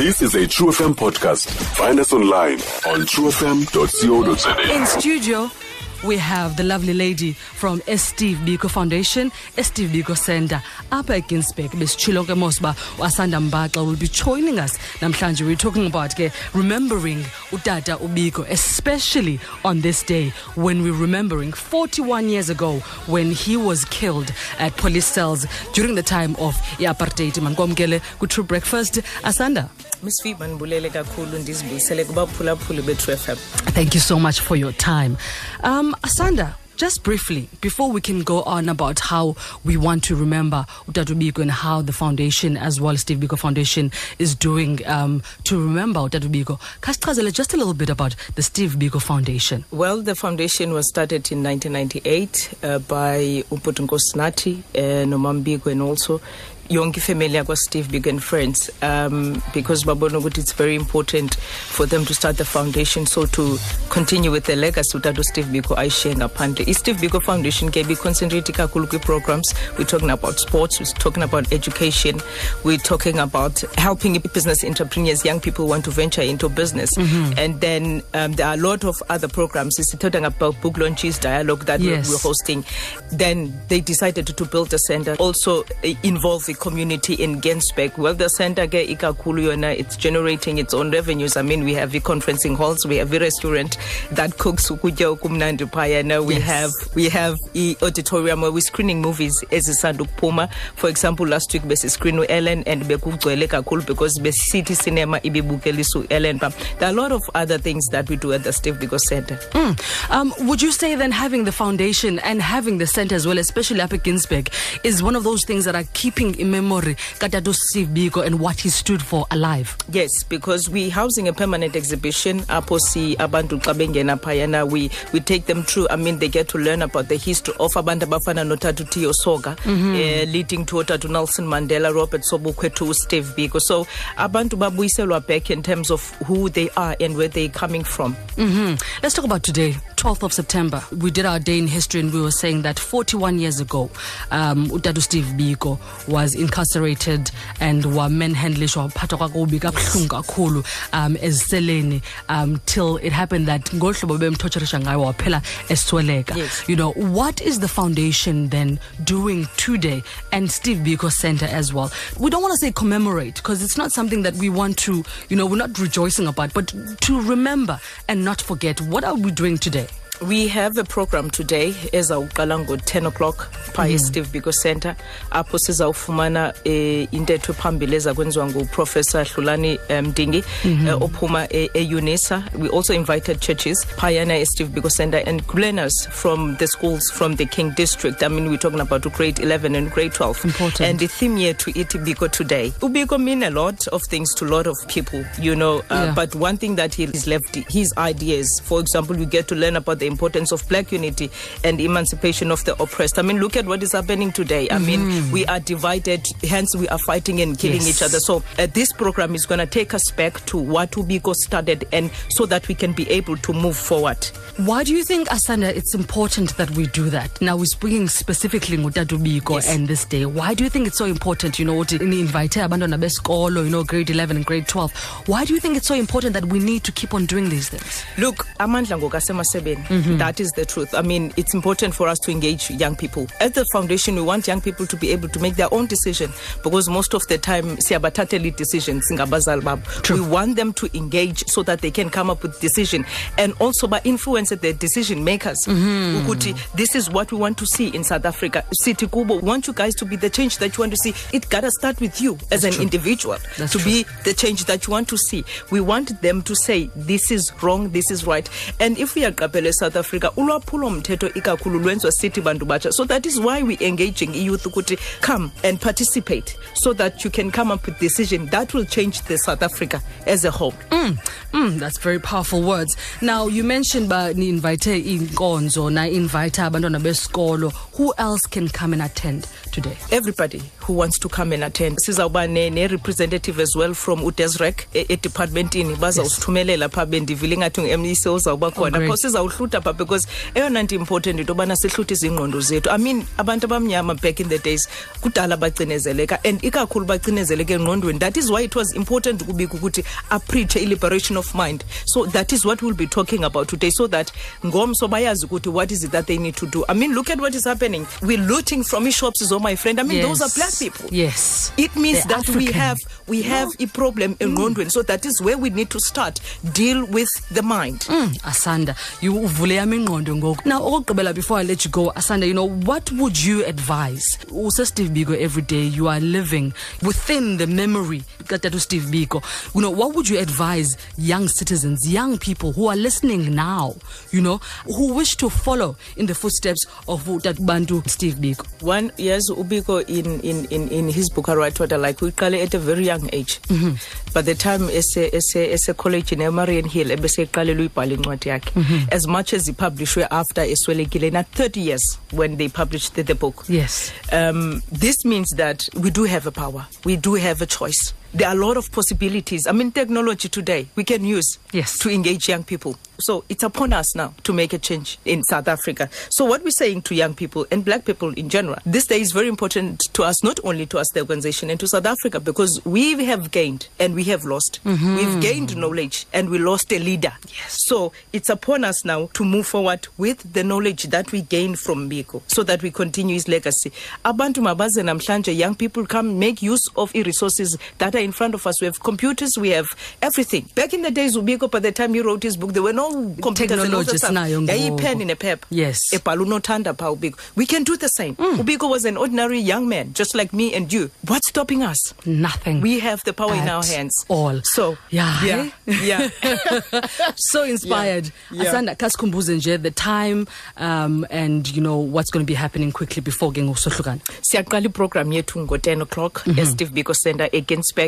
This is a True FM podcast. Find us online on truefm.co.za. In studio, we have the lovely lady from Steve Biko Foundation, Steve Biko Center, apha eGinsberg. Besitshilo ke mos uba wasanda Mbaxa will be joining us namhlanje. We're talking about remembering utata ubiko, especially on this day when we're remembering 41 years ago when he was killed at police cells during the time of i-apartheid. Mankomkele ku truBreakfast. Asanda. Miss Fee manibulele kakhulu ndizibuyisele kubaphulaphuli be-True FM. Thank you so much for your time. Um, Asanda, just briefly, before we can go on about how we want to remember Utatu Biko and how the foundation, as well as Steve Biko Foundation, is doing um, to remember Biko, kasichazele just a little bit about the Steve Biko Foundation. Well, the foundation was started in 1998 uh, by Uputu Nkosinathi, uh, Nomambiko, and also yonke ifamily yakwa Steve Biko and friends um, because babona ukuthi it's very important for them to start the foundation. So to continue with the legacy utata Steve Biko ayishiye ngaphandle. i-Steve Biko Foundation ke bi-concentrate kakhulu kwi-programs we're talking about sports we're talking about education we're talking about helping business entrepreneurs young people want to venture into business. And then um, there are a lot of other programs. Sithetha about book launches dialogue that Yes. we're hosting. Then they decided to build a center also uh, involve the community in Ginsberg well the center ke ikakhulu yona it's generating its own revenues. I mean we have the conferencing halls we have a restaurant that cooks ukutya okumnandi phayana we Yes. have we have the auditorium where we're screening movies ezisanda ukuphuma. For example last week besiscreen u-ellen and bekugcwele kakhulu because besicity cinema ibibukelisa u-ellen there are a lot of other things that we do at the steve biko center. Mm. Um, would you say then having the foundation and having the center as well, especially up at Ginsberg, is one of those things that are keeping in memory Katatu Steve Biko and what he stood for alive? Yes, because we housing a permanent exhibition. Apho si abantu xa bengena phayana we we take them through. I mean, they get to learn about the history of abantu abafana notatu Tiyo Soga, eh, leading to Otatu Nelson Mandela, Robert Sobukwe, to Steve Biko. So abantu babuyiselwa back in terms of who they are and where they're coming from. hmm Let's talk about today, 12th of September. We did our day in history and we were saying that 41 years ago, um, Utatu Steve Biko was incarcerated and wamenhandlishwa waphathwa kakubi kabuhlungu kakhulu um, eziseleni um, till it happened that ngolu bemtorturisha ngayo waphela esweleka. Yes. You know, what is the foundation then doing today and Steve Biko Center as well? We don't want to say commemorate because it's not something that we want to, you know, we're not rejoicing about, but to remember and not forget. What are we doing today? We have a program today ezawuqala ngo-10 o'clock phaa e-steve biko center apho sizawufumana um intetho ephambili eza kwenziwa nguprofessor hlulani um, mdingi eh, ophuma e- we also invited churches phayana e-steve biko center and learners from the schools from the king district. I mean we're talking about grade 11 and grade 12 Important. and the theme yethu ithi biko today. Ubiko mean a lot of things to a lot of people you know uh, Yeah. but one thing that he has left his ideas for example we get to learn about the importance of black unity and emancipation of the oppressed i mean look at what is happening today i mean we are divided hence we are fighting and killing Yes. each other so uh, this program is going to take us back to what ubiko started and so that we can be able to move forward Why do you think, Asanda, it's important that we do that? Now, we're speaking specifically Ngutatu Biko Yes. and this day. Why do you think it's so important, you know, to invite abantwana besikolo, you know, grade 11 and grade 12? Why do you think it's so important that we need to keep on doing these things? Look, amandla ngokasemasebeni. Mm-hmm. That is the truth. I mean, it's important for us to engage young people. At the foundation, we want young people to be able to make their own decision because most of the time, siyabathathela decisions singabazali. We want them to engage so that they can come up with decision and also by influence the decision makers. Mm-hmm. Ukuthi, this is what we want to see in South Africa. Sithi kubo, we want you guys to be the change that you want to see. It gotta start with you as an true. individual That's to true. be the change that you want to see. We want them to say this is wrong, this is right. And if we are South Africa, ulwaphulo mthetho ikakhulu lwenziwa sithi bantu batsha. So that is why we engaging youth ukuthi come and participate so that you can come up with decision that will change the South Africa as a whole. Mm, that's very powerful words. Now, you mentioned ba ni invite inkonzo na invite abantwana besikolo. Who else can come and attend today? Everybody who wants to come and attend. Sizawuba ne- ne-representative as well from udesrec edepartmentini. Bazawusithumelela phaa bendivile ingathi ngu-mec uzawuba oh, khona. great. pho sizawuhlutha phaa because eyona nto important into yobana sihluthise iingqondo zethu. I mean abantu abamnyama back in the days kudala bacinezeleka and ikakhulu bacinezeleka engqondweni. That is why it was important kubika ukuthi apreache i-liberation of mind. So that is what we'll be talking about today so that ngomso bayazi ukuthi what is it that they need to do. I mean look at what is happening. We're looting from i-shops so oh my friend. I mean those are black people Yes. it means They're that we have we have a problem in engqondweni so that is where we need to start deal with the mind Mm, Asanda, you uvule yami ingqondo ngoku. Now okugqibela before I let you go, Asanda, you know, what would you advise? Use Steve Biko every day you are living within the memory that Steve Biko. You know, what would you advise young citizens, young people who are listening now, you know, who wish to follow in the footsteps of that Bantu Steve Biko? one yes ubiko in in in, in his book I write what I like we uyiqale at a very young age Mm-hmm. by the time ese ese ese college in Mariannhill ebese eqalela uyibhala incwadi yakhe Mm-hmm. as much as he published after eswelekile na 30 years when they published the, the book Yes. um, this means that we do have a power. We do have a choice. There are a lot of possibilities. I mean, technology today we can use Yes. to engage young people. So it's upon us now to make a change in South Africa. So what we're saying to young people and black people in general, this day is very important to us, not only to us, the organization, and to South Africa, because we have gained and we have lost. Mm-hmm. We've gained knowledge and we lost a leader. Yes. So it's upon us now to move forward with the knowledge that we gained from Biko so that we continue his legacy. Abantu mabaze namhlanje, young people come make use of the resources that are in front of us. We have computers, we have everything. Back in the days, Ubiko, by the time he wrote his book, there were no computers and all that Technology stuff. sinayo Yayi pen in a paper. Yes. Ebhala unothanda phaa Ubiko. We can do the same. Ubiko was an ordinary young man, just like me and you. What's stopping us? Nothing. We have the power in our hands. all. So, Yeah, yeah, yeah. so inspired. Yeah. Yeah. Asanda kasikhumbuze nje the time um, and you know what's going to be happening quickly before ke ngokusohlukana. siyaqala iprogram yethu ngo-10 o'clock Mhm. esteve biko center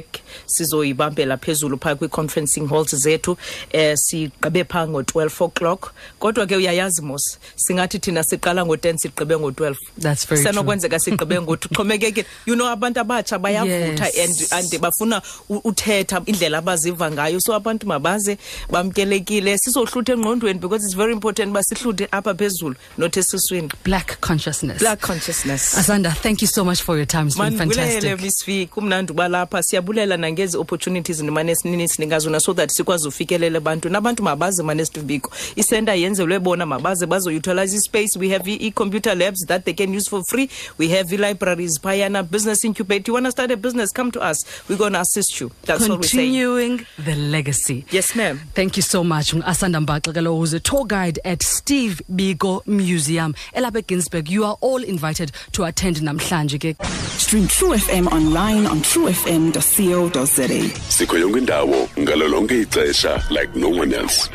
eginsberg sizoyibambela phezulu phaa kwi-conferencing halls zethu eh sigqibe phaa ngo-12 o'clock kodwa ke uyayazi mos singathi thina siqala ngo-10 sigqibe ngo-12 That's very true. senokwenzeka sigqibe ngo-2 xhomekeke you know abantu abatsha bayavutha Yes. and and bafuna uthetha indlela abaziva ngayo so abantu mabaze bamkelekile sizohlutha engqondweni because it's very important uba sihluthe apha phezulu not esiswini Black consciousness. black consciousness Asanda, thank you so much for your time. It's been fantastic. miss v kumnandi uba lapha siyabulela nangezi opportunities nimane sinini sinika zona so that sikwazi ufikelela ebantwini abantu mabaze mane sidubiko isenta yenzelwe bona mabaze bazoutilize ispace. We have i-computer labs that they can use for free. We have i-libraries phayana business incubate you want to start a business? Come to us. We're going to assist you. That's what we're saying Continuing the legacy. yes ma'am. Thank you so much. Asanda Mbaxa Kalo, who's a tour guide at Steve Biko Museum. Elaphe Ginsberg, you are all invited to attend namhlanje ke. Stream True FM online on truefm.co.za. sikho yonke indawo ngalo lonke ixesha like no one else